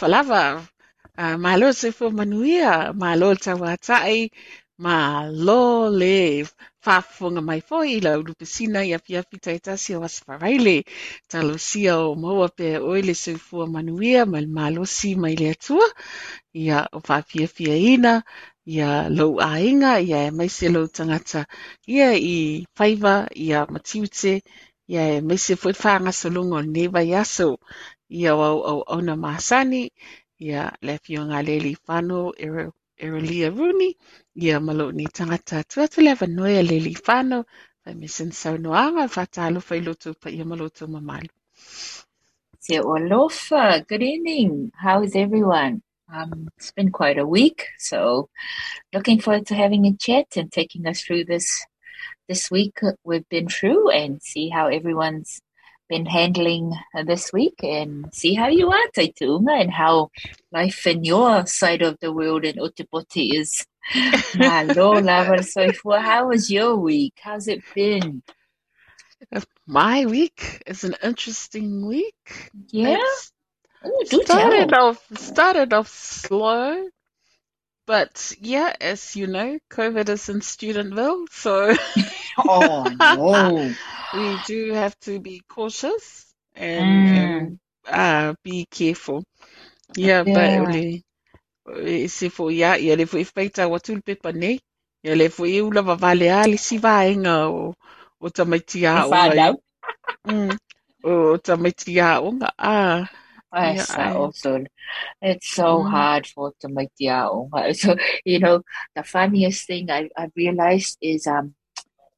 Falava. Malo se fo manuia, malo ta watai, malo le whafunga mai fo i lau rupesina i api api taitasi o asfaraile. Talo sia o maua pe oile se fo manuia, mal malo si mai le atua, ia o whapia pia ina, ia lau ainga, ia e mai se lau tangata, ia i whaiva, ia matiute, ia e mai se fo whanga salunga o neva yaso, ia au au ona masani ia le fionga leli fano era runi ia malo ni tangata tuatu le vanoia leli fano fa misen saunoanga fa talo fa iloto pa ia malo to mamalu. Se olofa, good evening. How is everyone? Um, it's been quite a week, so looking forward to having a chat and taking us through this this week we've been through and see how everyone's been handling uh, this week and see how you are, Taitunga, and how life in your side of the world in Otipoti is. Hello, Lava How was your week? How's it been? My week is an interesting week. Yeah. Ooh, do started tell. off started off slow, but yeah, as you know, COVID is in Studentville, so Oh no. we do have to be cautious and, Mm. and uh, be careful. Yeah. e se fo ia, le fo i whaita watu le pepa nei. Ia le fo i ula wawale a le si vaenga o, o tamaiti a I o found ngai. out. Mm, o tamaiti a I ia saw ai. also. It's so Mm, hard for to make the own. So you know, the funniest thing I I realized is um,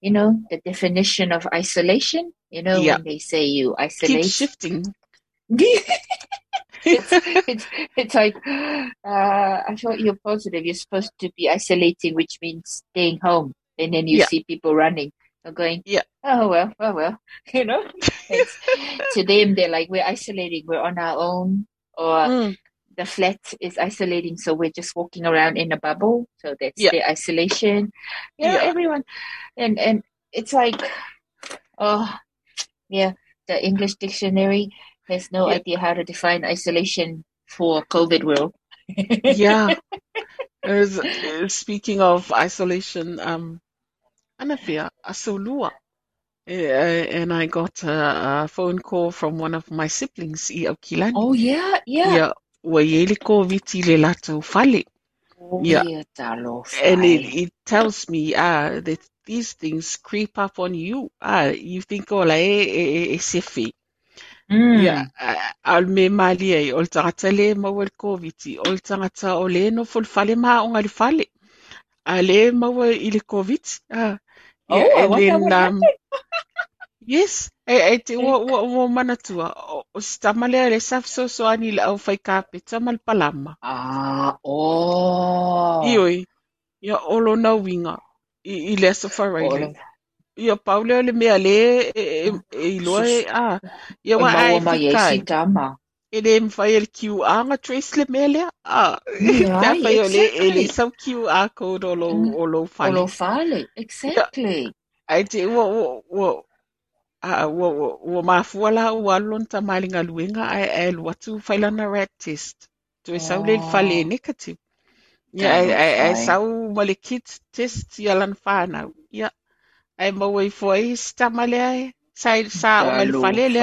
you know, the definition of isolation. You know, yeah. when they say you Keep isolate. shifting. it's it's it's like uh I thought you're positive. You're supposed to be isolating, which means staying home, and then you Yeah, see people running. You're going, yeah. oh well, oh well, you know. To them they're like we're isolating, we're on our own, or Mm, the flat is isolating, so we're just walking around in a bubble. So that's yeah, the isolation. You know, yeah, everyone, and and it's like, oh yeah, the English dictionary has no yeah, idea how to define isolation for COVID world. yeah. As, uh, speaking of isolation, um, Anafia Asolua. Uh, and I got a, a phone call from one of my siblings, i. Oh yeah, yeah. Ia, ua i ele COVID le latou fale. Oh yeah, and it, it tells me uh, that these things creep up on you. Uh, you think, oh, la e, e, e, e. Ia, Mm. uh, al me mali ai, o le tangata le maua le COVID, o tangata o le no fol fale maa o ngali fale. A le maua i le COVID. Oh, yeah, I and then, what um, yes, e, e te ua, ua, ua manatua, o, o si tamale le saf so so ani le au fai kape, tamal palama. Ah, oh, Ioi, ia olo na winga, i, i le wharaile. of Ia paule le mea le, e, e, e iloa e, a, ia wa ai maua mai e whikai. si tama. E le mwhai el nga trace le mea lea. Ah, te Right, awhai o le, e le exactly. sau QR code o lo, Mm. o lo Olo whale. fale, exactly. ai te ua, ua, a, ua, ua, ua mafua la ua alon ta malinga luenga ai, ai lu atu whailana rat test. Tu e sau le Oh, negative. Ia, ai, talo ai, ai fai. sau ma le kit test i alan whanau. Ia, maua i fua i stama le ai. Sa, sa o ngai le Talo whale le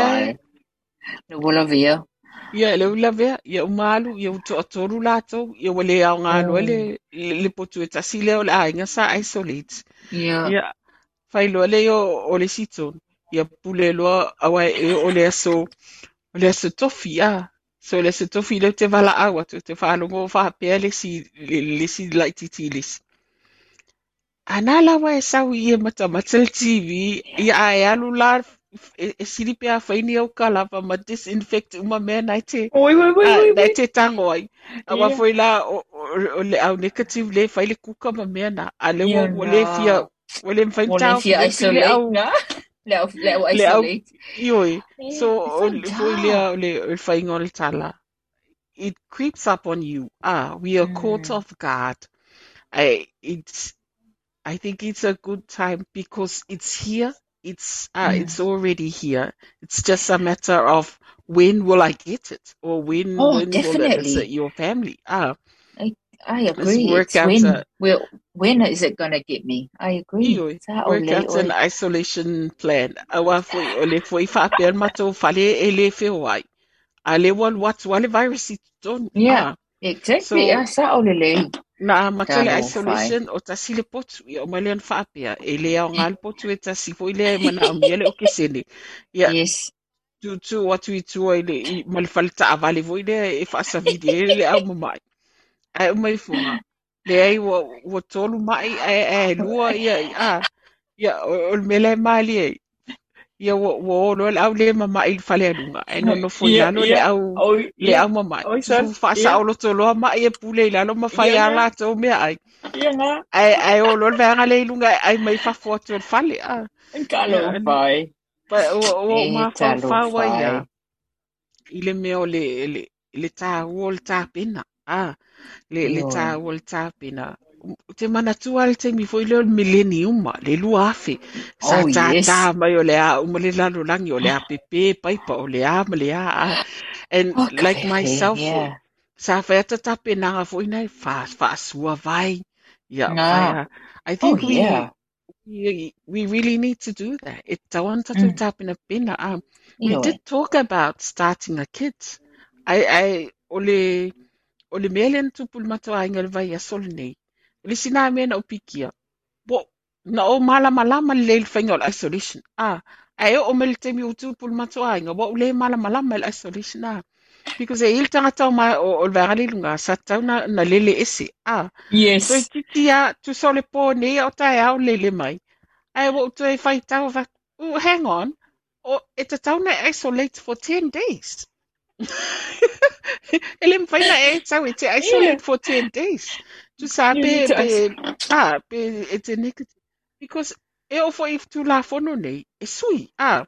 No wala vea. Ia, le ula vea, ia umalu, ia uto atoru lātou, ia wale au ngā lua le, Oh, le, le potu e tasi leo le ainga sa isolate. yeah. Ia, whai loa le o, o le siton. Ia pule loa awa e o le aso, o le aso tofi, a. So le aso tofi le te wala awa, tu te whalongo whapea le si, le, le si laititi le si. Ana lawa e sau i e mata matal TV, ia ai alu la, e, siri pea whaini au ma disinfect uma mea nai te, Oi, oi, oi, Ah, nai te tango ai. Awa Yeah. foi la o, o, o le au negative le kuka ma mea na. A le Yeah, le fia, le mwhain tau if you fi le fi le au? Let, let le au, isolate. ioi. So, o le foi le au le, o le le tala. It creeps up on you. Ah, we are caught Mm. off guard. I, it's, I think it's a good time because it's here. It's, uh, Mm. it's already here. It's just a matter of when will I get it or when, Oh, when will it visit your family? Ah, I I agree. work out when a, will when is it gonna get me? I agree. ioi, Sa work ole out an oi. isolation plan. Awa foi, o le foi whapea matou whale e le whio ai. A le wal watu wale virus i tonu. Yeah, Ah, exactly. So, sa ole le. Na matele isolation o tasi le potu ia o male an whapea. E le au ngā le potu e tasi foi le mana au miele o kesene. Ia, Yes. tu tu watu i i le i male falita avale voi le e whaasa vide e le au mamai. Ai umai funga. Le ai wa, wa tolu mai e, e lua ia, ia, o o le mali e. Ia wa, wa olo le au le mamai i whale alunga. E no no foi Yeah, lalo le yeah. au, Oh, le yeah. au mamai. Oh, Tu son. whaasa Yeah. olo toloa mai e pule i lalo mawhai Yeah, a nga. la tau mea ai. Yeah, nga. Ai, ai olo le veanga le ilunga ai mai whafua atu le whale. A, ia, Talo an, fai. pa o, o ma talo whawhawa ia. fai. I le mea o le, le, le tā ua o le tā pena. Ah, le, le tā Ioi. ua o le tā pena. Te mana tua le te mi foi le o le le lua afe. Sa Oh, tā yes. mai o le a, uma le lalo langi o le a pepe, paipa o le a, ma le a. And like Okay, myself, yeah. sa whaata tā pena foi nei, wha, wha sua vai. Yeah, Nga. whaia. I Oh, think we, yeah. we, we really need to do that. It tawan tatu Mm. tā pena pena. Um, we did talk about starting a kids. I, I, o le, o le mea le tupu le matua inga le vai a sole nei. Le sina mea na upikia. Bo, na o le le whainga o le isolation. Ah, ai o me le temi o tupu le matua inga, bo le mala malama le isolation ah. Because e il tangata o, ma, o, o le vangale lunga, sa tau na, na lele ese. Ah, Yes. so e titi a, tu so le po nei o tai au lele mai. Ai wo tu e whai tau va, oh, hang on, o e te tau na isolate for 10 days. Ele mwhaina e tau e te isolate for 10 days. Tu sa be, ah, be, e te negative. Because e o fo if tu la fono nei, e sui, ah,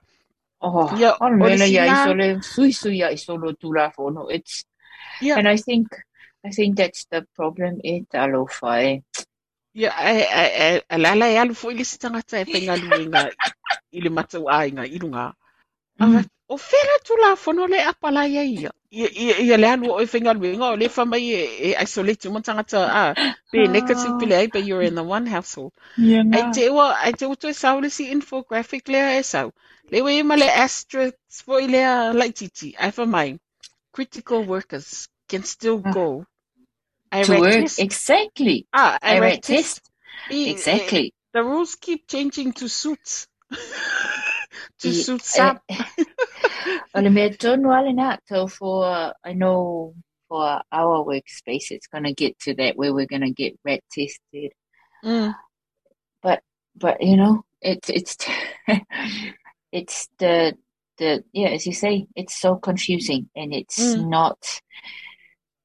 Oh, Yeah, on o le mena ia sina- isole, sui sui ia isolo tula fono. It's, Yeah. and I think, I think that's the problem e talo whae. ia, e, e, e, e lala e alu fo i lisi tangata e whainga luenga i le matau a inga i runga. Mm. O whera tu la fono le apala ia ia. Ia, le alu o e whainga luenga o le whamai e, e isolate mo tangata a, be negative pile ai, but you're in the one household. Yeah, Ai te ua, ai te uto e sau le si infographic lea e sau. Le we ima le asterisks fo i lea laititi. Ai whamai. Critical workers can still Ah. go. I to work. test. Exactly. Ah, I, I test. I- I- Exactly. the rules keep changing to suit. to I- suit eh, some. Ole mea tonu ale nā, so for, uh, I know for our workspace, it's going to get to that where we're going to get rat tested. Mm, But, you know, it's, it's, it's the, the, yeah, as you say, it's so confusing and it's Mm. not,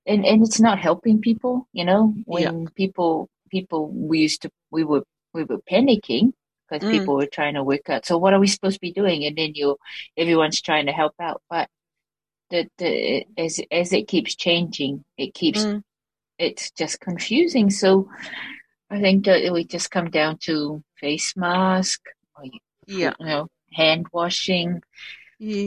and, and it's not helping people, you know, Yeah. when people, people, we used to, we were, we were panicking because Mm. people were trying to work out. So what are we supposed to be doing? And then you, everyone's trying to help out. But the, the, as, as it keeps changing, it keeps mm, it's just confusing. So I think that we just come down to face mask, or, you yeah. know, hand washing,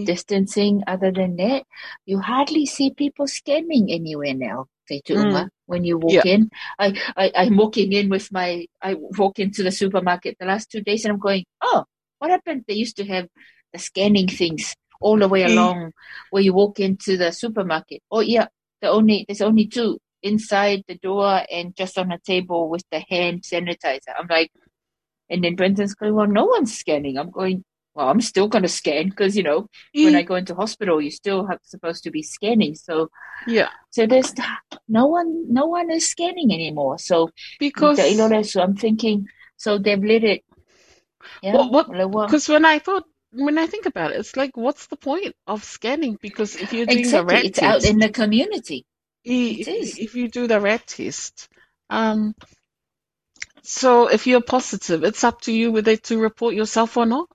distancing. Other than that, you hardly see people scanning anywhere now. Te tuunga, When you walk Yeah. in, I, I, I'm walking in with my, I walk into the supermarket the last two days and I'm going, oh, what happened? They used to have the scanning things all the way Mm. along where you walk into the supermarket. Oh yeah, the only, there's only two inside the door and just on a table with the hand sanitizer. I'm like, and then Brendan's going, well, no one's scanning. I'm going, well, I'm still going to scan because, you know, when I go into hospital, you still have supposed to be scanning. So, yeah. so there's no one, no one is scanning anymore. So, Because the Ilore, so I'm thinking, so they've let it. Yeah. What- what- like, well, because when I thought when I think about it, it's like what's the point of scanning? Because if you're doing the exactly. rat It's out in the community. it is. if you do the rat test, um, so if you're positive, it's up to you whether to report yourself or not.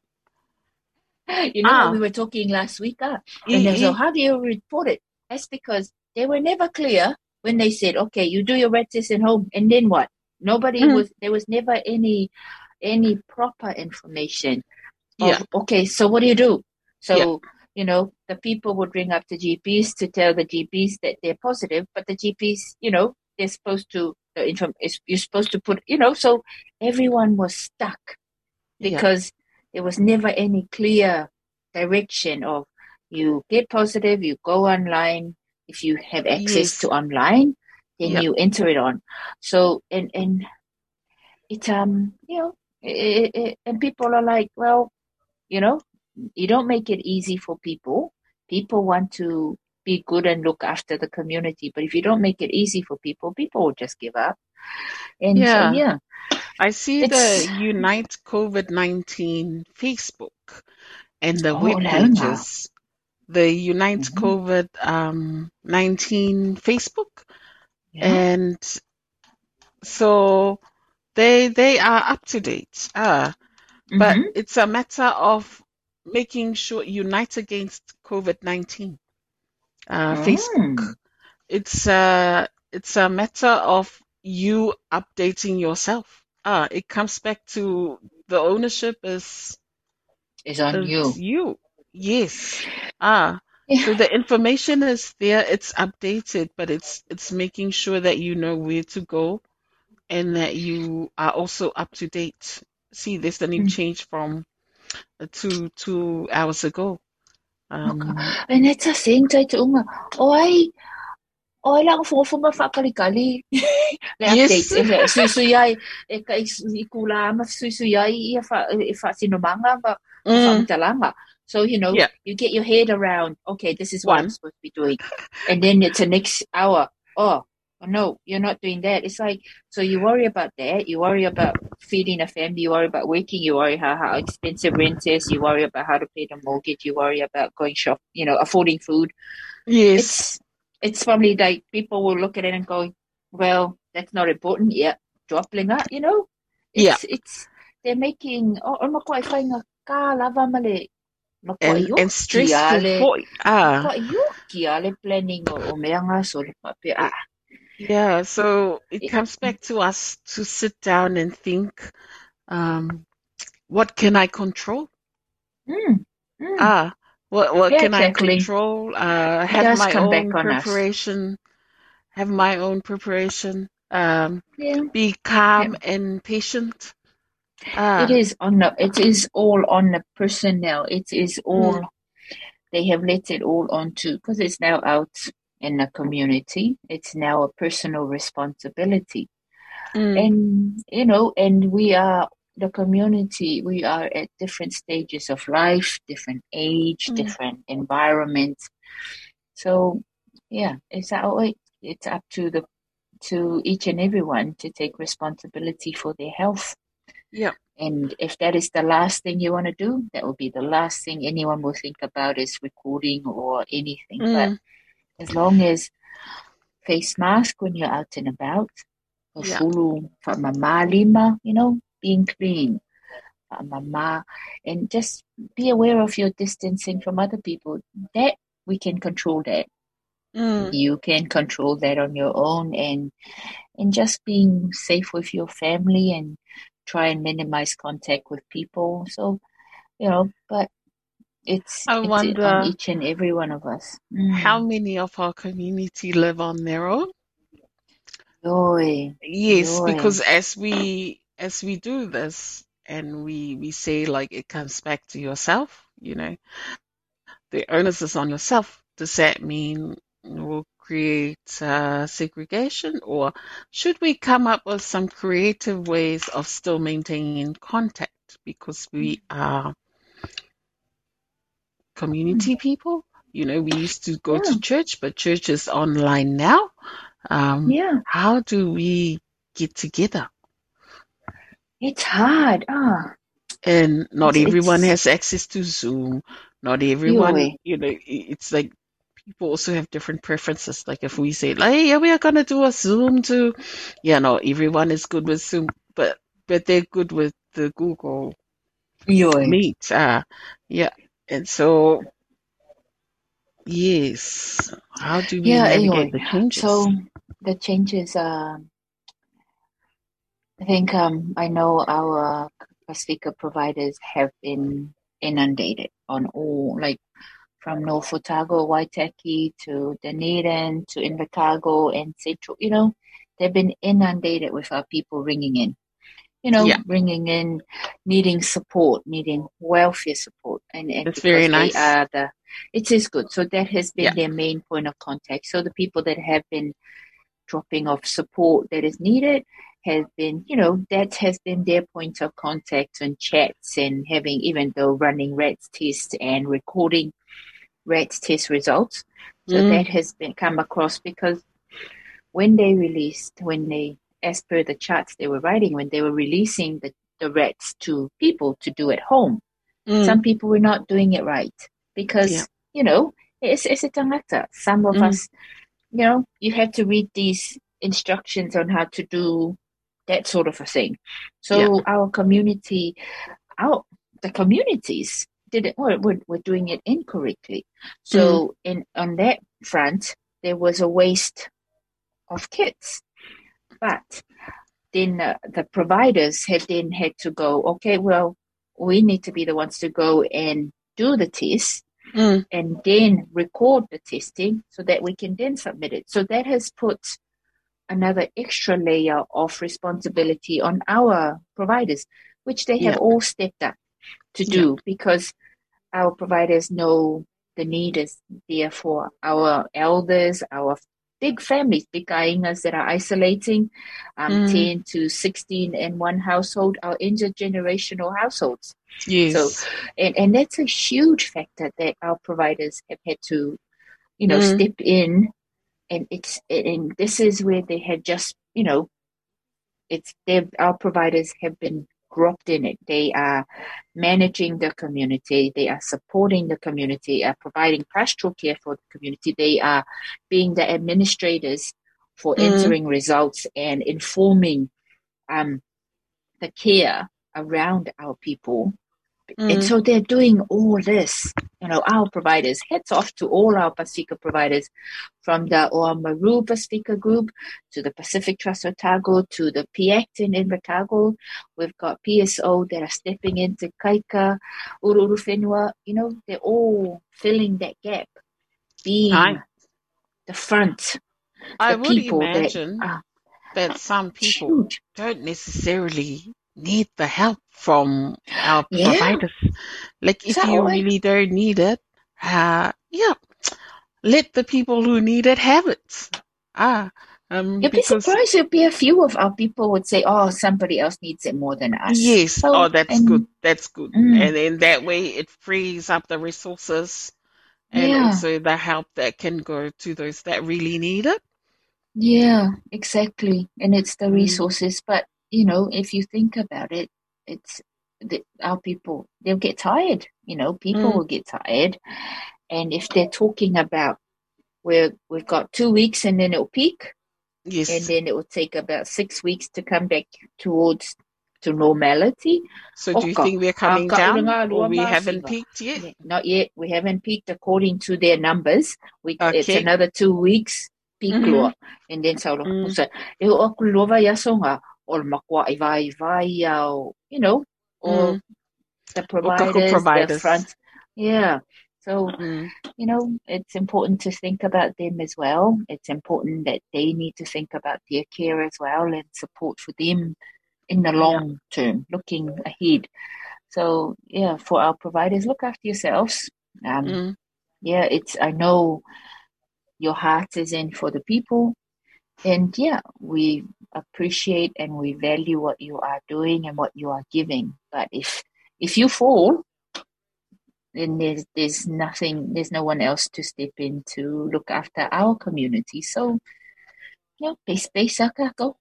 You know, Ah. we were talking last week, I- and so how do you report it? That's because they were never clear when they said, okay, you do your red test at home, and then what? Nobody Mm. was, there was never any, any proper information. of, Yeah. Okay, so what do you do? So, Yeah. you know, the people would ring up the GPs to tell the GPs that they're positive, but the GPs, you know, they're supposed to, the inform, is- you're supposed to put, you know, so everyone was stuck because there was never any clear direction of you get positive, you go online. If you have access Yes. to online, then Yeah. you enter it on. So and and it um you know it, it, and people are like, well, you know, you don't make it easy for people. People want to be good and look after the community, but if you don't make it easy for people, people will just give up. And Yeah. so yeah, I see It's- the Unite COVID 19 Facebook and the Oh, web no. pages. The Unite Mhm. COVID um, 19 Facebook. yeah. And so they they are up to date. Ah, but Mhm. it's a matter of making sure unite against COVID 19. Uh, Facebook. Mm. It's a it's a matter of you updating yourself. Ah, it comes back to the ownership is, is on is you. you. Yes. Ah, Yeah. so the information is there. It's updated, but it's it's making sure that you know where to go and that you are also up to date. See, there's a new Mm. change from uh, two two hours ago. Um, And it's a thing tai te unga. O ai, o e langa funga whakalikali. Le Yes. updates, e le sui sui ai, e ka i, i kula ama sui sui ai i a wha, e wha sino manga ma Mm. wha So, you know, Yeah. you get your head around, okay, this is what I'm supposed to be doing. And then it's the next hour, oh, oh, no, you're not doing that. It's like, so you worry about that, you worry about feeding a family, you worry about working, you worry how, how expensive rent is, you worry about how to pay the mortgage, you worry about going shop, you know, affording food Yes. it's it's probably like people will look at it and go, well, that's not important yet. Dropping that, you know. Yeah. It's, it's they're making oh, oh makuha i whainga ka lava male. Makuha And, and stressful. ah. Makuha i yoki ale planning o, o mea ngā so le pape. Ah, Yeah, so it It- comes back to us to sit down and think, um, what can I control? mm, mm. Ah, what what Yeah, can I control? Uh, have my own on us. preparation. Have my own preparation. Um, yeah. be calm and patient. Ah, It is on the, it is all on the personnel. It is all they have let it all onto because it's now out in the community. It's now a personal responsibility. mm, And you know, and we are the community, we are at different stages of life, different age, Mm. different environments. So yeah, it's it's up to the to each and everyone to take responsibility for their health. yeah, And if that is the last thing you want to do, that will be the last thing anyone will think about is recording or anything. But mm, as long as face mask when you're out and about, Yeah. fulu lima, you know, being clean, mama, and just be aware of your distancing from other people. That we can control that. mm, You can control that on your own, and and just being safe with your family and try and minimize contact with people. So, you know, but it's, I it's wonder on each and every one of us. Mm. how many of our community live on their own? Joy. Yes, Joy. because as we as we do this and we we say like it comes back to yourself, you know, the onus is on yourself. Does that mean we'll create uh, segregation, or should we come up with some creative ways of still maintaining contact because we are community people? You know, we used to go Yeah. to church, but church is online now. Um, Yeah, how do we get together? It's hard. Ah, And not It's- everyone it's- has access to Zoom. Not everyone, way. you know, it's like people also have different preferences. Like if we say, like, hey, yeah, we are gonna do a Zoom too, yeah, no, everyone is good with Zoom, but but they're good with the Google joy. Meet. Uh, yeah, and so yes, how do we Yeah, navigate anyway, the changes? So the changes. Um, I think um, I know our speaker providers have been inundated on all, like from North Otago, Waitaki to Dunedin to Invercargill and Central. You know, they've been inundated with our people ringing in. You know, Yeah. ringing in, needing support, needing welfare support, and and That's very nice. they are the. It is good. So that has been Yeah. their main point of contact. So the people that have been dropping off support that is needed has been, you know, that has been their point of contact and chats and having, even though running RATS tests and recording RATS test results. So Mm. that has been come across because when they released, when they, as per the charts they were writing, when they were releasing the, the RATs to people to do at home, Mm. some people were not doing it right because Yeah. you know it's it's a tangata. Some of Mm. us, you know, you have to read these instructions on how to do that sort of a thing. So Yeah. our community, our the communities did it. Were, were, were doing it incorrectly. So Mm. in on that front, there was a waste of kits, but then uh, the providers had then had to go. Okay, well, we need to be the ones to go and do the test Mm. and then record the testing so that we can then submit it. So that has put another extra layer of responsibility on our providers, which they have Yeah. all stepped up to Yeah. do because our providers know the need is there for our elders, our big families, big aingas that are isolating, um, Mm. 10 to 16 in one household are intergenerational households. Yes. So- And, and that's a huge factor that our providers have had to, you know, Mm. step in. And it's, and this is where they have just, you know, it's, they've, our providers have been groped in it. They are managing the community. They are supporting the community, are providing pastoral care for the community. They are being the administrators for Mm. entering results and informing um, the care around our people. Mm. And so they're doing all this. You know, our providers, hats off to all our Pacifica providers, from the Oamaru Pacifica Group to the Pacific Trust Otago to the PACT in Invercargill. We've got PSO that are stepping into Kaika, Ururu Whenua. You know, they're all filling that gap, being Aye. the front. I the would people that imagine that some people huge. don't necessarily need the help from our Yeah. providers. Like if you really don't need it, uh, yeah, let the people who need it have it. Ah, um, You'd be because surprised if be a few of our people would say, "Oh, somebody else needs it more than us." yes, So- oh, that's and- good. That's good. Mm. And then that way it frees up the resources and Yeah. also the help that can go to those that really need it. Yeah, exactly. And it's the Mm. resources. But, you know, if you think about it, it's the, our people, they'll get tired. You know, people Mm. will get tired. And if they're talking about where we've got two weeks and then it'll peak, Yes. and then it will take about six weeks to come back towards to normality. so do you Oka. think we're coming down or we haven't peaked yet? Not yet. We haven't peaked according to their numbers. We it's another two weeks peak Mhm. loa. And then sa lo Mm. kusa. E o aku lova yaso nga o le makua i vai vai you know, or Mm. the kaku providers, the front. Yeah. So, Mm. you know, it's important to think about them as well. It's important that they need to think about their care as well and support for them in the long term, looking ahead. So, yeah, for our providers, look after yourselves. Um, Mm. yeah, it's, I know your heart is in for the people. And yeah, we appreciate and we value what you are doing and what you are giving. But if, if you fall, then there's, there's nothing, there's no one else to step in to look after our community. So, yeah, base, base, go.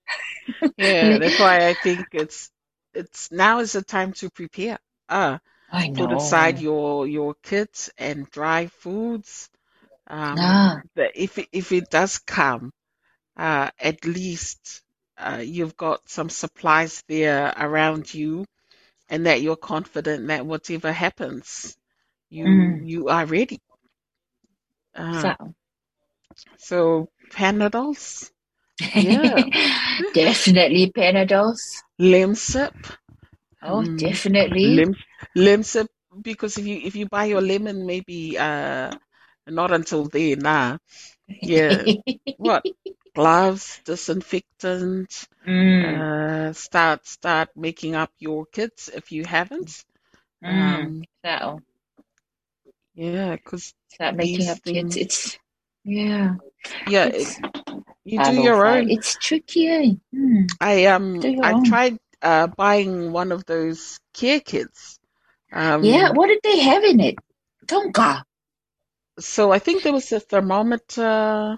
Yeah, that's why I think it's it's now is the time to prepare. Ah, I know. put aside your your kits and dry foods. Um, Ah, if it, if it does come, uh, at least uh, you've got some supplies there around you, and that you're confident that whatever happens, you Mm. you are ready. Uh, so. so Panadols, Yeah. definitely Panadols. Lemsip. Oh, Mm. definitely. Lim limsip because if you if you buy your lemon maybe uh not until then nah. Yeah. What? Gloves, disinfectant, mm, uh start start making up your kits if you haven't. mm. Um So, yeah, 'cause start making up kids. things- It's, yeah. yeah, It's, it, you do your that. own. It's tricky. Mm. I um I own. tried uh buying one of those care kits. Um yeah, what did they have in it? Tonka. So I think there was a thermometer.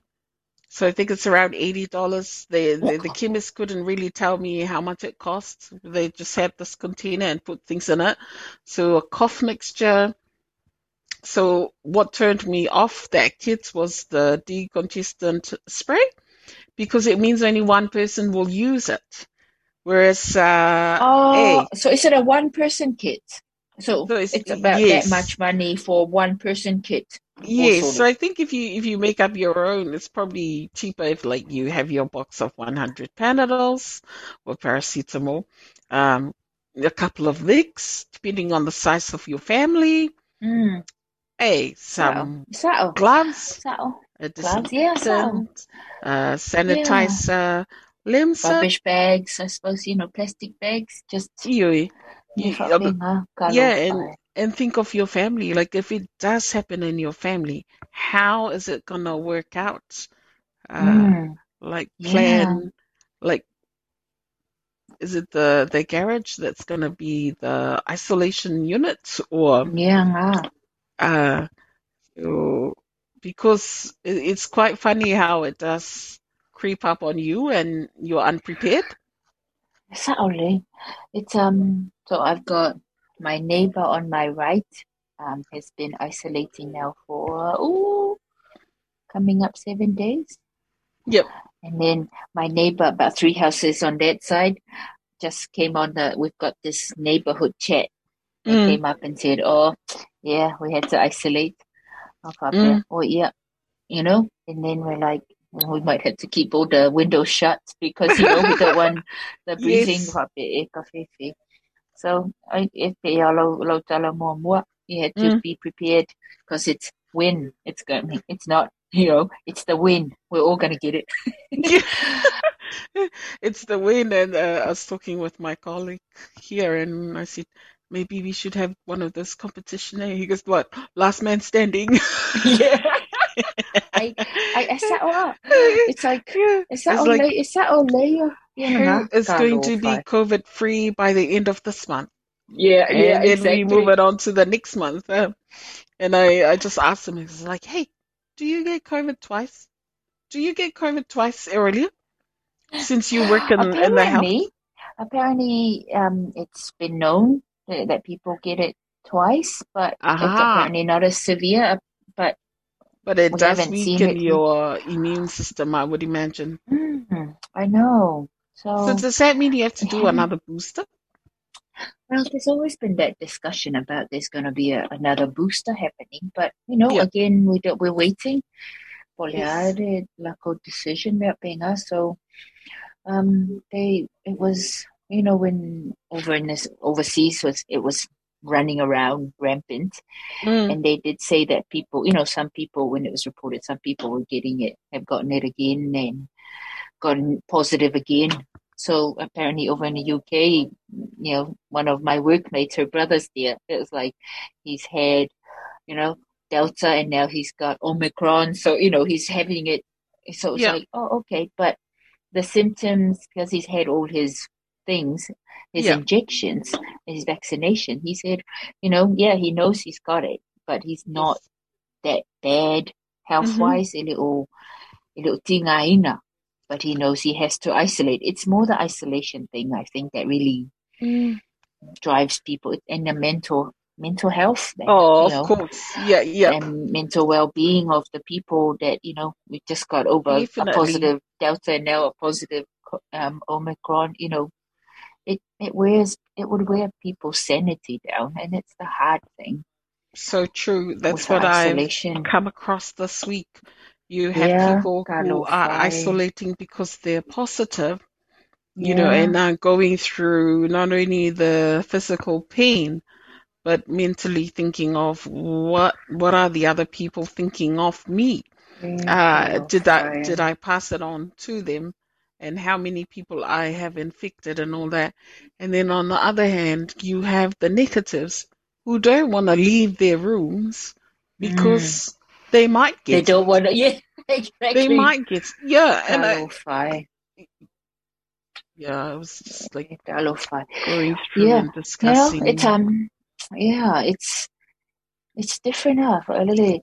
So I think it's around eighty dollars. The, the the chemist couldn't really tell me how much it costs. They just had this container and put things in it. So a cough mixture. So what turned me off that kit was the decongestant spray because it means only one person will use it. Whereas uh Oh, A, so is it a one person kit? So, So it's- it's about yes. that much money for one person kit. Yes, sort so. I think if you if you make up your own, it's probably cheaper if like you have your box of 100 Panadols or paracetamol, um, a couple of Vicks, depending on the size of your family. Mm. Hey, some So, so, gloves, a gloves, yeah, so. uh, sanitizer, limb soap. Rubbish bags, I suppose, you know, plastic bags, just You, you, Yeah, yeah, yeah, and and think of your family. Like if it does happen in your family, how is it gonna work out? uh, Mm, like yeah. plan, like is it the the garage that's going to be the isolation unit or Yeah, uh because it- it's quite funny how it does creep up on you and you're unprepared. Only? It's um. So I've got my neighbor on my right. Um, has been isolating now for ooh, coming up seven days. Yep. And then my neighbor, about three houses on that side, just came on the. We've got this neighborhood chat. They Mm. came up and said, "Oh, yeah, we had to isolate." I Mm. Oh, yeah, you know. And then we're like, well, we might have to keep all the windows shut because you know we don't want the breathing. Yes. So I if they lau lau tala mua mua, you had to Mm. be prepared because it's win. It's going. It's not. You know, it's the win. We're all gonna get it. it's the win. and uh, I was talking with my colleague here, and I said maybe we should have one of those competition. And he goes, "What? Last man standing." yeah. I I is that all? It's like yeah. is that It's all? like- lay, is that all layer? Who is going to be COVID free by the end of this month? Yeah, and yeah, exactly. we move it on to the next month. Uh, and I, I just asked him, was like, hey, do you get COVID twice? Do you get COVID twice, Aurelia? Since you work in, in the health? apparently, um, it's been known that, that people get it twice, but it's Aha. apparently not as severe. But But it We does weaken your immune system, I would imagine. mm, I know. So, So does that mean you have to do haven't- another booster? well, there's always been that discussion about there's going to be a, another booster happening, but you know, Yeah. again, we don't, we're waiting. for Yes. the lack decision about being us. So, um, they it was you know when over in this overseas was it was running around rampant, Mm. and they did say that people, you know, some people when it was reported, some people were getting it, have gotten it again and gotten positive again. So apparently over in the UK, you know, one of my workmates, her brother's there. It was like he's had, you know, Delta and now he's got Omicron. So, you know, he's having it. So it's Yeah. like, oh, okay. But the symptoms, because he's had all his things, his Yeah. injections, his vaccination, he said, you know, yeah, he knows he's got it, but he's not that bad mm-hmm. health wise, a little, a little tingaina. But he knows he has to isolate. It's more the isolation thing, I think, that really Mm. drives people and the mental mental health. Then, Oh, you know, of course. Yeah, yeah. and mental well being of the people that you know we just got over Definitely. a positive Delta and now a positive um, Omicron. You know, it it wears it would wear people's sanity down, and it's the hard thing. So true. That's with what I've come across this week. You have Yeah, people who are fine. isolating because they're positive, you know, and are going through not only the physical pain, but mentally thinking of what what are the other people thinking of me? Uh, did I did I pass it on to them? And how many people I have infected and all that. And then on the other hand, you have the negatives who don't want to leave their rooms because they might get. They don't want to. Yeah, exactly. they might get yeah and I, yeah I was just like going through Yeah. and You know, it's um, yeah, it's it's different enough. Really,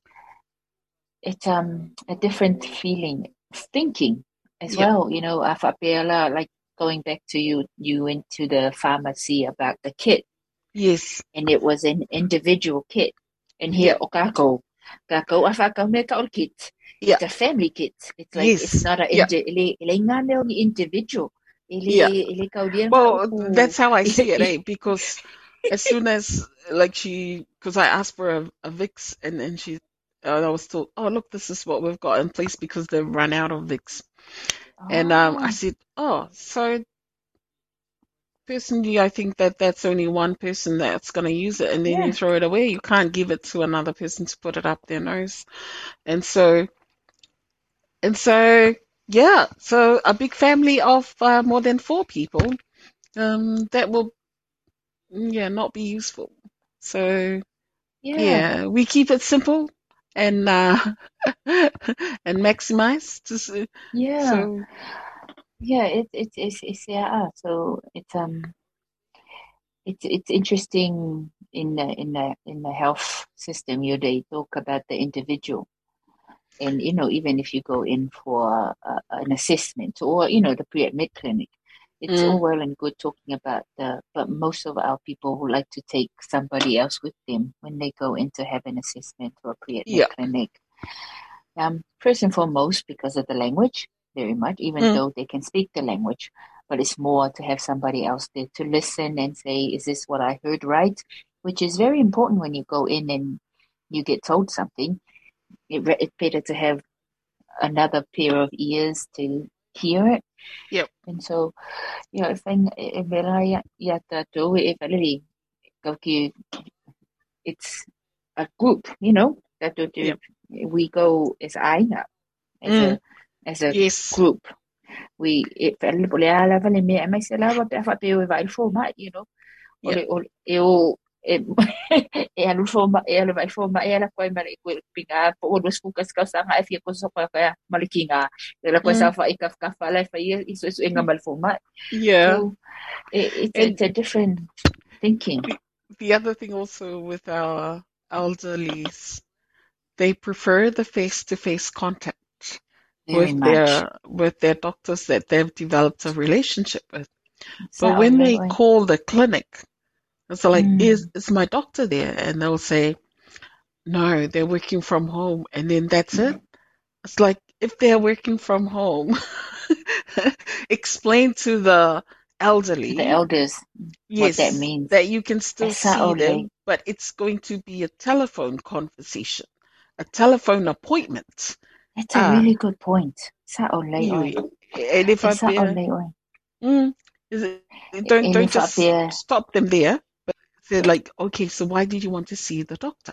it's um a different feeling, thinking as Yeah. well. You know, Afapela, like going back to you, you went to the pharmacy about the kit, yes and it was an individual kit. And here, o kako, afaka me ka kit. Yeah. It's a family kit. It's like Yes. it's not a Yeah. ele ele ngane individual. Ele Yeah. ele well that's how I see it eh because as soon as like she because I asked for a, a Vicks and then she uh, I was told oh look this is what we've got in place because they've run out of Vicks and um I Oh. said oh so personally I think that that's only one person that's going to use it and then Yeah. you throw it away you can't give it to another person to put it up their nose and so and so yeah so a big family of uh, more than four people um that will yeah not be useful so yeah. yeah we keep it simple and uh, and maximize. Just, Yeah. So Yeah, it, it, it's, it's, yeah, so it's, um, it's, it's interesting in the, in the, in the health system, you, they talk about the individual. And, you know, even if you go in for uh, an assessment or, you know, the pre-admit clinic, it's Mm. all well and good talking about the, but most of our people who like to take somebody else with them when they go in to have an assessment or a pre-admit Yeah. clinic. Um, first and foremost, because of the language, very much, even Mm. though they can speak the language, but it's more to have somebody else there to listen and say, is this what I heard right? Which is very important when you go in and you get told something. It, it's better to have another pair of ears to hear it. Yep. And so, if I, if I, yeah, tatou, if I really it's a group, you know, that do, Yep. we go as I now, as Mm. a, as a yes, group. We, if I boleh ala vale me, mai se lava pe fa pe o vai fo you know. Yeah. E o, e, e alu fo mai, e alu vai fo mai, e ala koe mare koe pinga, po o lus kukas kau sanga, e fia ko so koe koe malikinga. E la koe Mm. sa fa i kaf kaf ala, e fa i, iso iso inga mal fo yeah. So, it, it's, And- it's a different thinking. the other thing also with our elderlies, they prefer the face-to-face contact Very with much. their with their doctors that they've developed a relationship with. Sa But when they call the clinic, it's like, Mm. is is my doctor there? And they'll say, no, they're working from home, and then that's it. It's like if they're working from home, explain to the elderly, the elders, yes, that means. that you can still Esa see them, but it's going to be a telephone conversation, a telephone appointment. That's a Ah. really good point. Sa ole, oi. You- And if I Sa bear, ole, mm, is it, don't don't just bear- stop them there, but say like, okay, so why did you want to see the doctor?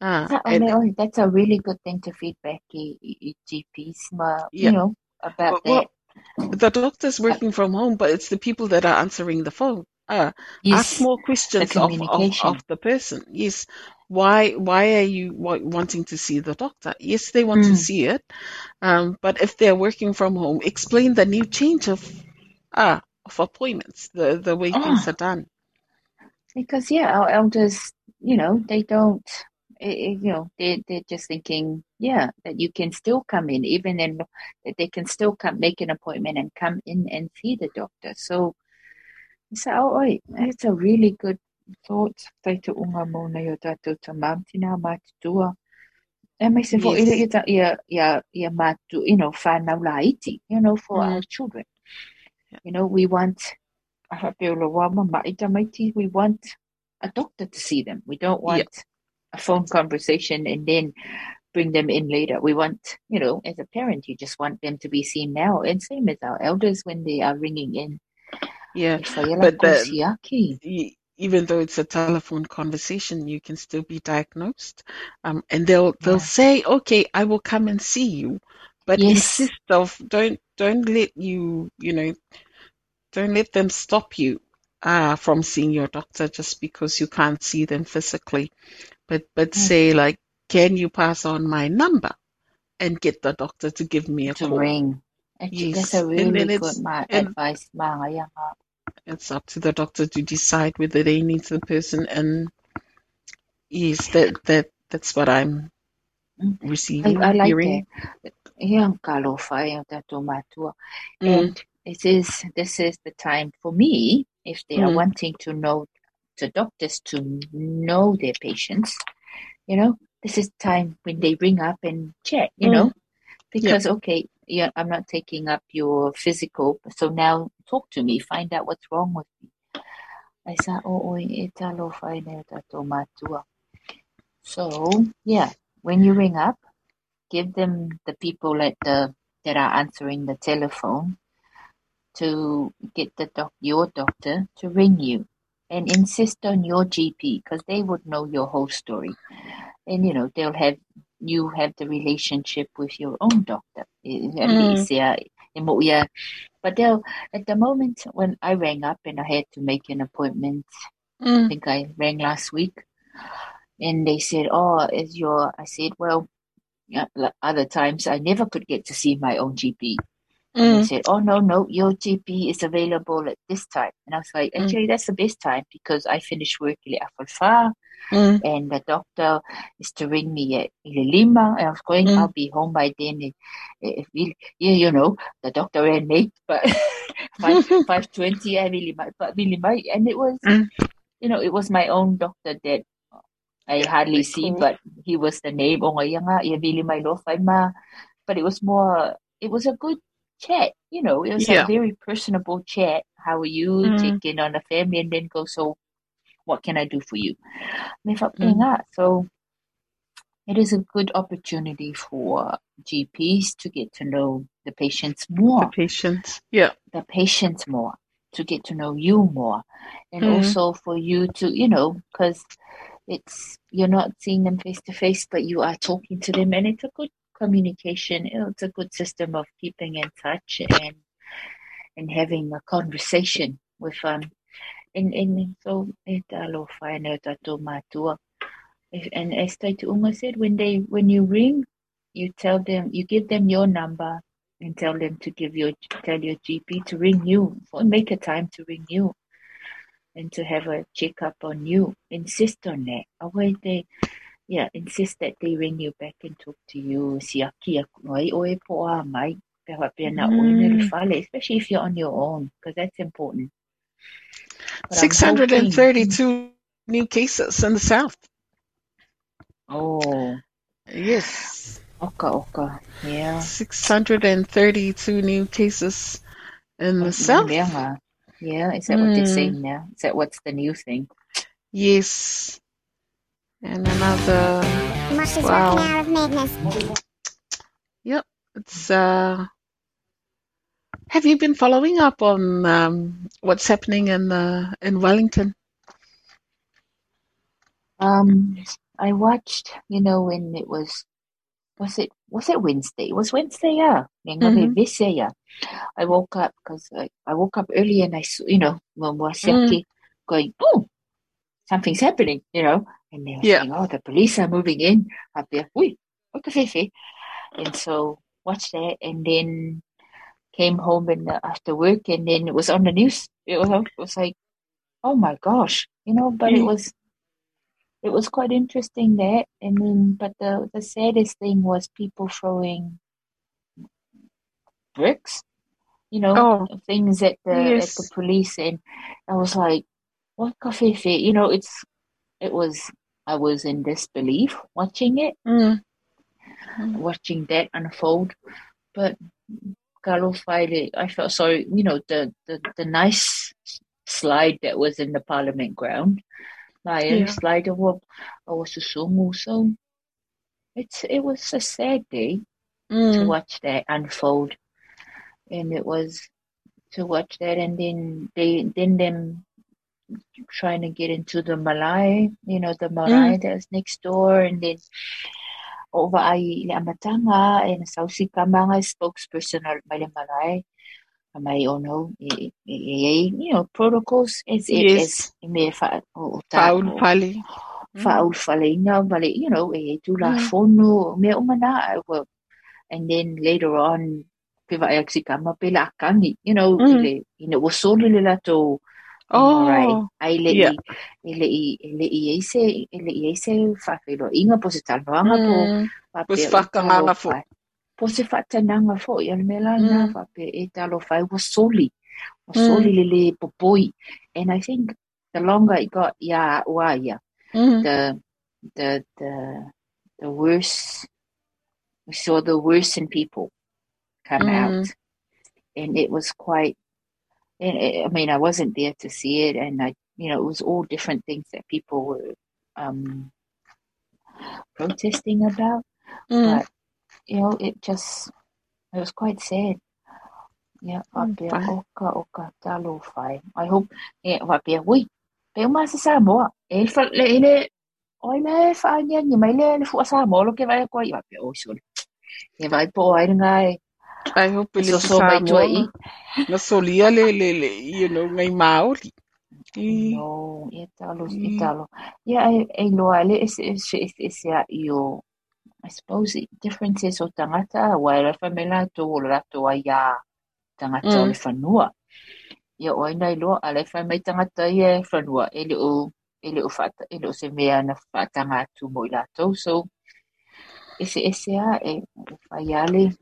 Ah, Sa and oi. That's a really good thing to feedback i, GPs, ma, Yeah. you know, about Well, that. the doctor's working from home, but it's the people that are answering the phone. Ah, ask Yes, more questions of, of, communication. of the person. Yes. Why, why are you wa- wanting to see the doctor? Yes, they want to Mm. see it. Um, but if they're working from home, explain the new change of, ah, of appointments, the, the way things Ah. are done. because yeah, our elders, you know, they don't, eh, eh, you know, they they're just thinking, yeah, that you can still come in, even in that they can still come make an appointment and come in and see the doctor. So, so oh, it's a really good thought. Tai te unga mona yo tātou ta mamtina mātutua. E mai se fo Yes. ia ia ia ia ia matu, you know, whanau la iti, you know, for Mm. our children. Yeah. You know, we want aha pe ula wā mama i tamaiti, we want a doctor to see them. We don't Yeah. want a phone conversation and then bring them in later. We want, you know, as a parent, you just want them to be seen now. And same as our elders when they are ringing in. Yeah. But the- even though it's a telephone conversation, you can still be diagnosed. Um, and they'll they'll Yeah. say, "Okay, I will come and see you," but Yes. insist of don't don't let you you know don't let them stop you uh, from seeing your doctor just because you can't see them physically. But but Mm. say like, "Can you pass on my number?" and get the doctor to give me a To call. ring. Actually, That's Yes. a really good my and advice. It's up to the doctor to decide whether they need the person and yes that that that's what i'm Mm. I, receiving I like hearing that. Yang kalo whai o. Mm, And it is this is the time for me if they are Mm. wanting to know the doctors to know their patients. You know, this is time when they ring up and check You Mm. know, because okay, yeah, I'm not taking up your physical, so now talk to me, find out what's wrong with me. I said, oh, oi, e talo whai nei eh, o tātou mātua. So yeah, when you ring up, give them the people at the that are answering the telephone to get the doc, your doctor to ring you and insist on your GP because they would know your whole story. And you know, they'll have you have the relationship with your own doctor. At Mm. least, yeah. yeah. But they'll at the moment when I rang up and I had to make an appointment, I mm, think I rang last week. and they said, "Oh, is your?" I said, "Well, yeah, other times I never could get to see my own GP." Mm. They said, "Oh no, no, your GP is available at this time," and I was like, mm. "Actually, mm. that's the best time because I finish work at Alfa mm. and the doctor is to ring me at Lima. And I was going, mm. I'll be home by then. If we, yeah, you know, the doctor ran late, but five five twenty, I really might, but really might, and it was, mm. you know, it was my own doctor that I hardly see, cool. but he was the name. Oh, nga, really my love, ma. But it was more, it was a good chat, you know, it was yeah. a very personable chat. How are you? Mm. On the family and then go, so what can I do for you? Mm. So it is a good opportunity for GPs to get to know the patients more. The patients, yeah. The patients more, to get to know you more. And mm. also for you to, you know, because it's, you're not seeing them face to face, but you are talking to them and it's a good communication. It's a good system of keeping in touch and, and having a conversation with um, en en so whae neo tatou mātua. And as Taitu Unga said, when they when you ring, you tell them you give them your number and tell them to give your tell your GP to ring you or make a time to ring you and to have a checkup on you. Insist on that. Away they yeah, insist that they ring you back and talk to you. Si aki mai o po a mai. Mm. Especially if you're on your own, because that's important. 632 new cases in the south. Oh. Yes. Okay, okay. Yeah. 632 new cases in the south. Yeah. Yeah, is that mm. what they're saying now? Is that what's the new thing? Yes. And another. wow. out of madness. Yep. It's uh have you been following up on um, what's happening in uh, in Wellington? Um, I watched, you know, when it was, was it was it Wednesday? It was Wednesday, yeah. Mm-hmm. yeah. I woke up because I, I woke up early and I saw, you know, when was mm. going, oh, something's happening, you know, and they were yeah. saying, oh, the police are moving in up there. Ui, and so watched that, and then came home and after work and then it was on the news. It was, it was like, oh my gosh, you know, but it mm. was, it was quite interesting that. I mean, but the, the saddest thing was people throwing bricks, you know, oh, things at the, yes. at the police. And I was like, what coffee You know, it's, it was, I was in disbelief watching it, mm. watching that unfold. But I felt sorry, you know, the, the, the nice slide that was in the Parliament ground. Lion yeah. slide of was a sumo. So it's it was a sad day mm. to watch that unfold. And it was to watch that and then they then them trying to get into the Malay, you know, the mm. Malay mm. that's next door and then over le amatanga na sausi kamanga spokesperson o Malay le malai mai ono e e you know protocols it yes. is me fa o ta faul pali faul fale mm. na vale eh, you know e tu la mm. fono me o mana well and then later on pe vai aksi kama pe la kangi you know mm. ile ina was so le la to Oh, right. Ai le yeah. i le i le i ese le i ese fa fe lo inga po se tal vanga po pa pe fa kanga fo. Po se fa tananga fo i al mela na fa pe e talo fa was soli. Was soli le le popoi. And I think the longer it got ya wa ya the the the the worse we saw the worse in people come out. And it was quite I mean, I wasn't there to see it, and I, you know, it was all different things that people were um, protesting about. Mm. But you know, it just it was quite sad. Yeah, wapea oka oka talo fai. I hope e wapea ui. Pe uma sa Samoa. E fa le ele oi le fa nya ni mai le le fu Samoa lo ke vai ko i wapea o sole. E vai po ai ngai I hope le so mai tuai. Na solia le le le you know ngai Maori. I, No, talo, talo. Ia, loa, ele, e se, e se, e se, e se a i I suppose, i- differences o tangata, wa e rafa me la tō o rato a ia tangata Mm. le whanua. Ia, o ina i loa, a le tangata i e whanua, e le o, e le o whata, e le o se mea na whatanga atu mo i lato, so, e se, e se a, e, e whai ale, le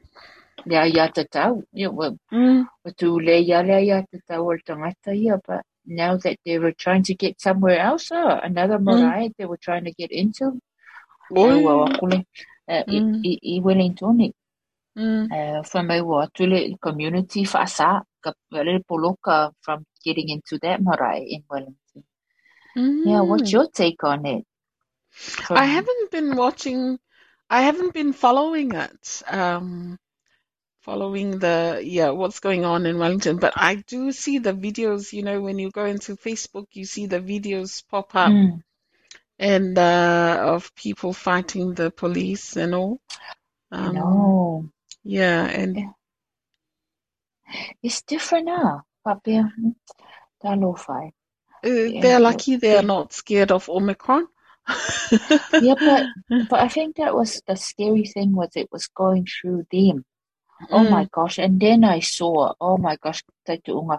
a tatau, ia, wa, mm, wa tu le ia le a ia tatau o le tangata ia, but now that they were trying to get somewhere else, uh, another marae they were trying to get into, Ua wakule, uh, i, Mm. i, i Wellington, mm, uh, whamai wa tule community whaasa, ka wale poloka from getting into that marae in Wellington. Yeah, what's mm. your take on it? From, I haven't been watching, I haven't been following it, um, following the, yeah, what's going on in Wellington, but I do see the videos, you know, when you go into Facebook, you see the videos pop up Mm, and, uh, of people fighting the police and all. Um, no, yeah, and it's different now. Whai. uh, they're lucky they're not scared of Omicron. Yeah, but, but I think that was the scary thing was it was going through them. Oh Mm. my gosh. And then I saw, oh my gosh, Taituunga.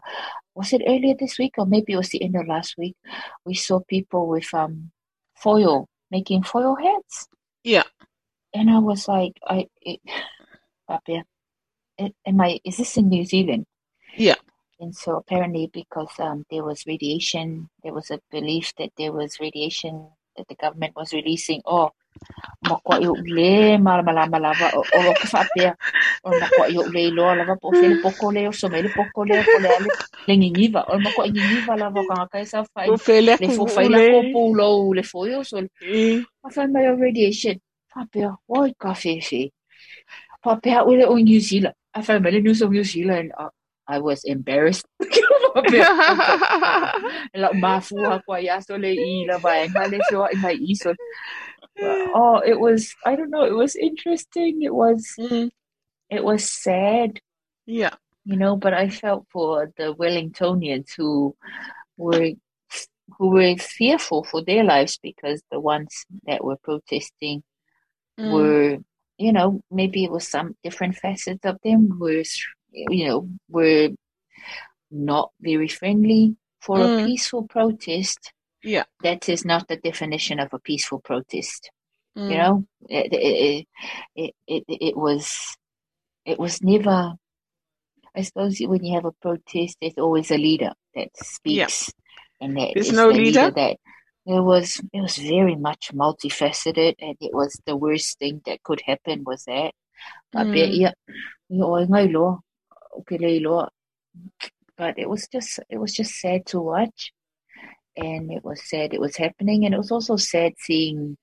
Was it earlier this week or maybe it was the end of last week? We saw people with um foil, making foil hats. Yeah. And I was like, I, it, Papia, it, am I, is this in New Zealand? Yeah. And so apparently because um there was radiation, there was a belief that there was radiation that the government was releasing. Oh, makwa yo le malama lama lava o o ka whapea o makwa yo le loa lava po se le poko le o so le poko le ko le ale le ngingiva o makwa ngingiva lava ka ka sa Ufele le fo fai la ko kule. pulo le fo yo so I find my radiation. Oi ka whewhe whapea ule o New Zealand. I found my news of New Zealand. Uh, I was embarrassed. La mafua kwa ya so le i la vaenga le so i mai i so oh it was i don't know it was interesting it was Mm, it was sad yeah. you know but i felt for the wellingtonians who were who were fearful for their lives because the ones that were protesting Mm, were you know maybe it was some different facets of them were you know were not very friendly for Mm. a peaceful protest yeah. that is not the definition of a peaceful protest Mm, you know it it, it it it was it was never i suppose when you have a protest there's always a leader that speaks and that There's no the leader? that it was it was very much multifaceted and it was the worst thing that could happen was that but Mm. yeah yeah, ngai lo okay le but it was just it was just sad to watch and it was sad it was happening and it was also sad seeing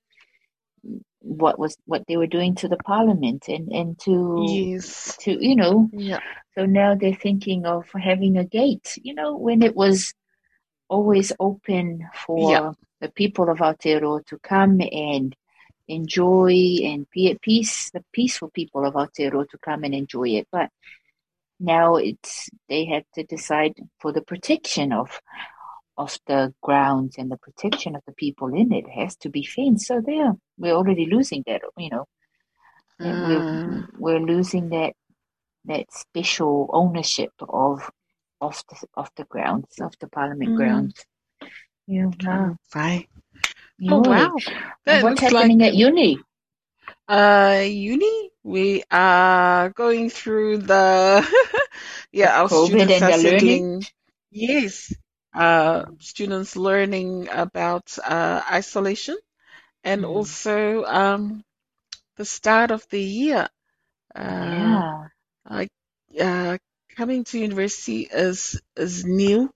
what was what they were doing to the parliament and and to Yes. to you know Yeah. so now they're thinking of having a gate you know when it was always open for Yeah. the people of Aotearoa to come and enjoy and be at peace the peaceful people of Aotearoa to come and enjoy it but now it's they have to decide for the protection of of the grounds and the protection of the people in it has to be fenced. So there, we're already losing that. You know, Mm. we're we're losing that that special ownership of of the of the grounds of the Parliament Mm. grounds. Yeah, wow. Right. Oh, wow. That what's happening like at uni? uh uni. We are going through the yeah, our COVID students and are the learning? settling. Yes. Uh students learning about uh isolation and Mm. also um the start of the year. Uh yeah. uh coming to university is is new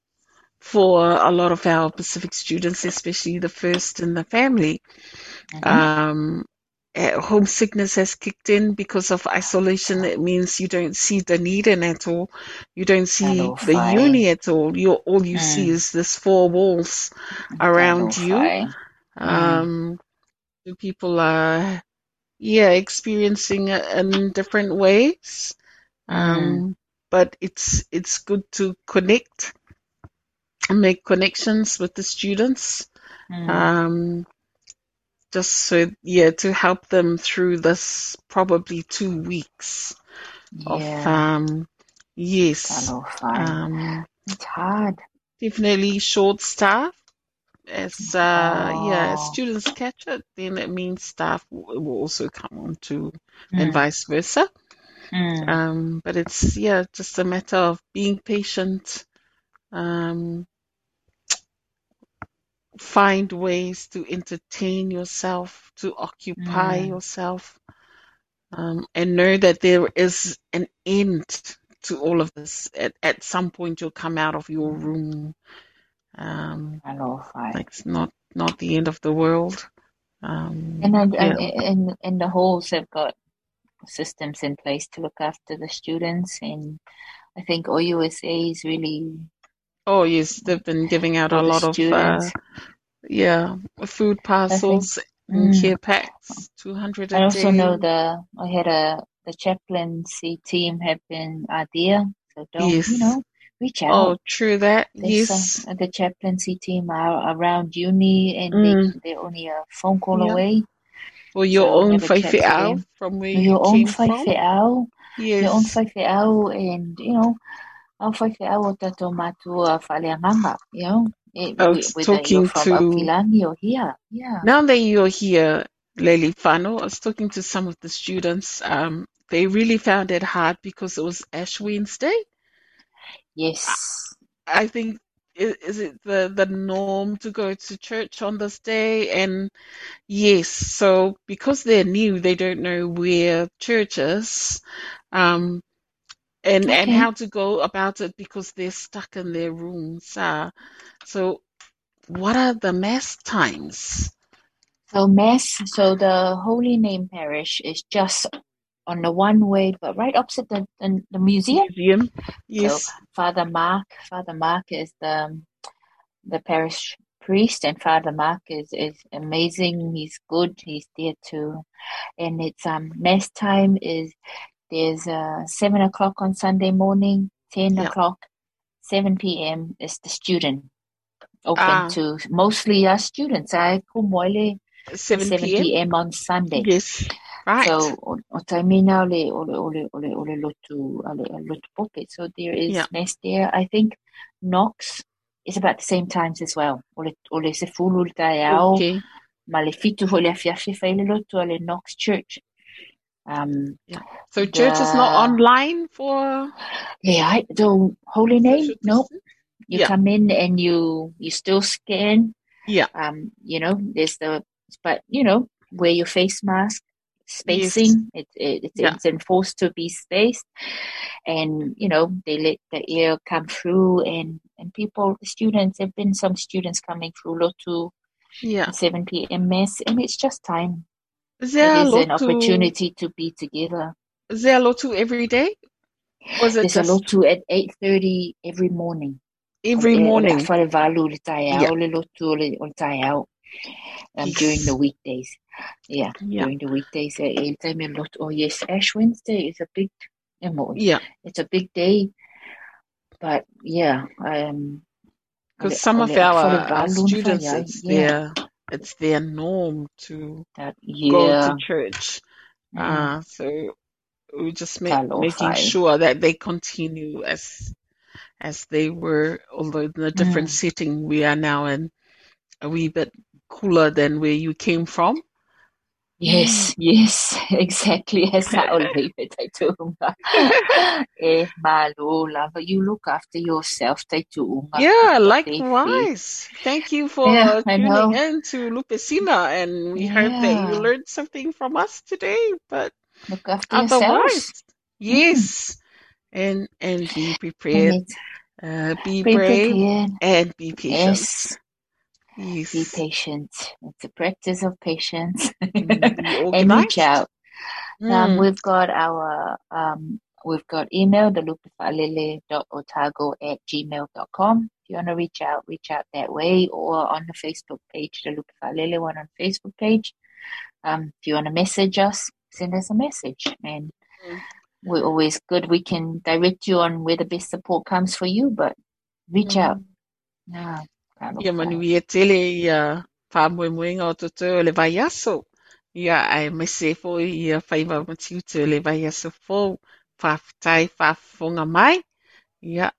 for a lot of our Pacific students, especially the first in the family. Mhm. Um, homesickness has kicked in because of isolation. It means you don't see Dunedin at all. You don't see the Fi. uni at all. You all you see Mm. is this four walls around you. Fi. Um, the people are yeah experiencing it in different ways. Um, but it's it's good to connect and make connections with the students. Mm. Um, just so yeah, to help them through this probably two weeks of yeah. um, yes, um, it's hard. definitely short staff. As uh, yeah, as Oh. students catch it, then it means staff will, will also come on too, and Mm. vice versa. Mm. Um, but it's yeah, just a matter of being patient. Um, find ways to entertain yourself, to occupy Mm. yourself, um, and know that there is an end to all of this. At at some point, you'll come out of your room. Um, like it's not not the end of the world. Um, And, and, yeah. and, and, and the halls have got systems in place to look after the students. And I think OUSA is really Oh yes, they've been giving out a lot of uh, yeah food parcels and Mm. care packs, two hundred a I also day. know the I had a the chaplaincy team have been idea, so don't Yes. you know reach out. Oh, true that. There's Yes. some, the chaplaincy team are around uni and Mm. they, they're only a phone call Yeah. away. Or your So own have a chat to whaiwhiao them. from where you Your own from. Yes. your own whaiwhiao and you know our whaiwhiao o tatou matua whaleanganga, you know. It, I was whether you're talking from to Aotearoa or here. Yeah. now that you're here, Lely Fano, I was talking to some of the students. Um, they really found it hard because it was Ash Wednesday. Yes. I think i- is it the the norm to go to church on this day and yes so because they're new they don't know where church is um and and how to go about it because they're stuck in their rooms uh so what are the mass times So Mass, so the Holy Name Parish is just on the one way, but right opposite the, the, the museum. museum So yes Father Mark, Father Mark is the the parish priest, and Father Mark is is amazing. He's good. He's there too, and it's um Mass time is there's uh seven o'clock on Sunday morning, ten Yeah. o'clock, seven p.m. is the student open ah to mostly us students. I kumoile 7 seven p.m p.m. on Sunday. yes right So o, taimina ole ole ole ole ole lotu ole lotu poke. So there is yeah mass there. I think Knox is about the same times as well. Ole ole se fulu tai ao okay ma le fitu ole afiafi faile lotu ole Knox Church. Um, yeah so church is not online for yeah, I the holy name. Nope. You yeah come in and you you still scan. yeah Um, you know, there's the but you know wear your face mask. yes Spacing. It, it it's yeah it's enforced to be spaced. and you know they let the air come through and and people the students have been some students coming through lotu yeah 7 p.m mess and it's just time There a is an opportunity to be together Is there a lotu every day? Is it there's a just lotu at 8.30 every morning every morning? le tai Yeah. lotu o le o le um, during the weekdays yeah Yeah. during the weekdays oh yes ash wednesday is a big eh, Yeah. it's a big day but yeah um Because some of our, our students, yeah their it's their norm to that go to church. mm, Uh, so we just make, making sure that they continue as as they were, although in a different mm. setting. We are now in a wee bit cooler than where you came from. Mm. Yes, yes, exactly Yes, I always say to Unga. Eh, malo, love, you look after yourself, take to Yeah, likewise. Thank you for Yeah, I tuning in to Lupe Sina, and we hope that you learned something from us today. But look after yourselves. otherwise, Mm. yes, and and be prepared, uh, be be brave, prepared. and be patient. Yes, be patient. It's a practice of patience. and reach out. Um, Mm, we've got our um, we've got email, thelupifalele.otago at gmail.com. If you want to reach out, reach out that way or on the Facebook page, the Lupifalele one on Facebook page. Um, if you want to message us, send us a message. And mm, we're always good. We can direct you on where the best support comes for you, but reach out. mm. Nā, kālo Ia manuia tele ia whamuemuenga o toto o le vai aso. Ia ai mese fo ia whaiva matiu te o le vai aso fo. Whawhitai whafonga mai. Ia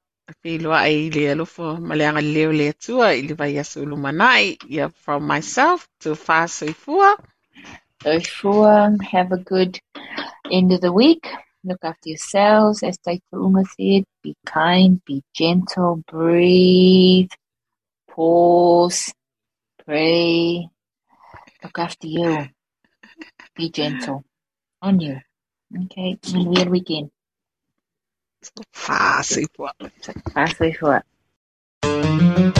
whiloa ai le alofo maleanga leo le atua i le vai aso lumanai. Ia from myself to whasoifua. Joshua, have a good end of the week. Look after yourselves, as Taitaunga said. Be kind, be gentle, breathe, pause, pray. Look after you. Be gentle on you. Okay, and weird weekend. Whasoifua. Bye, sweetheart. This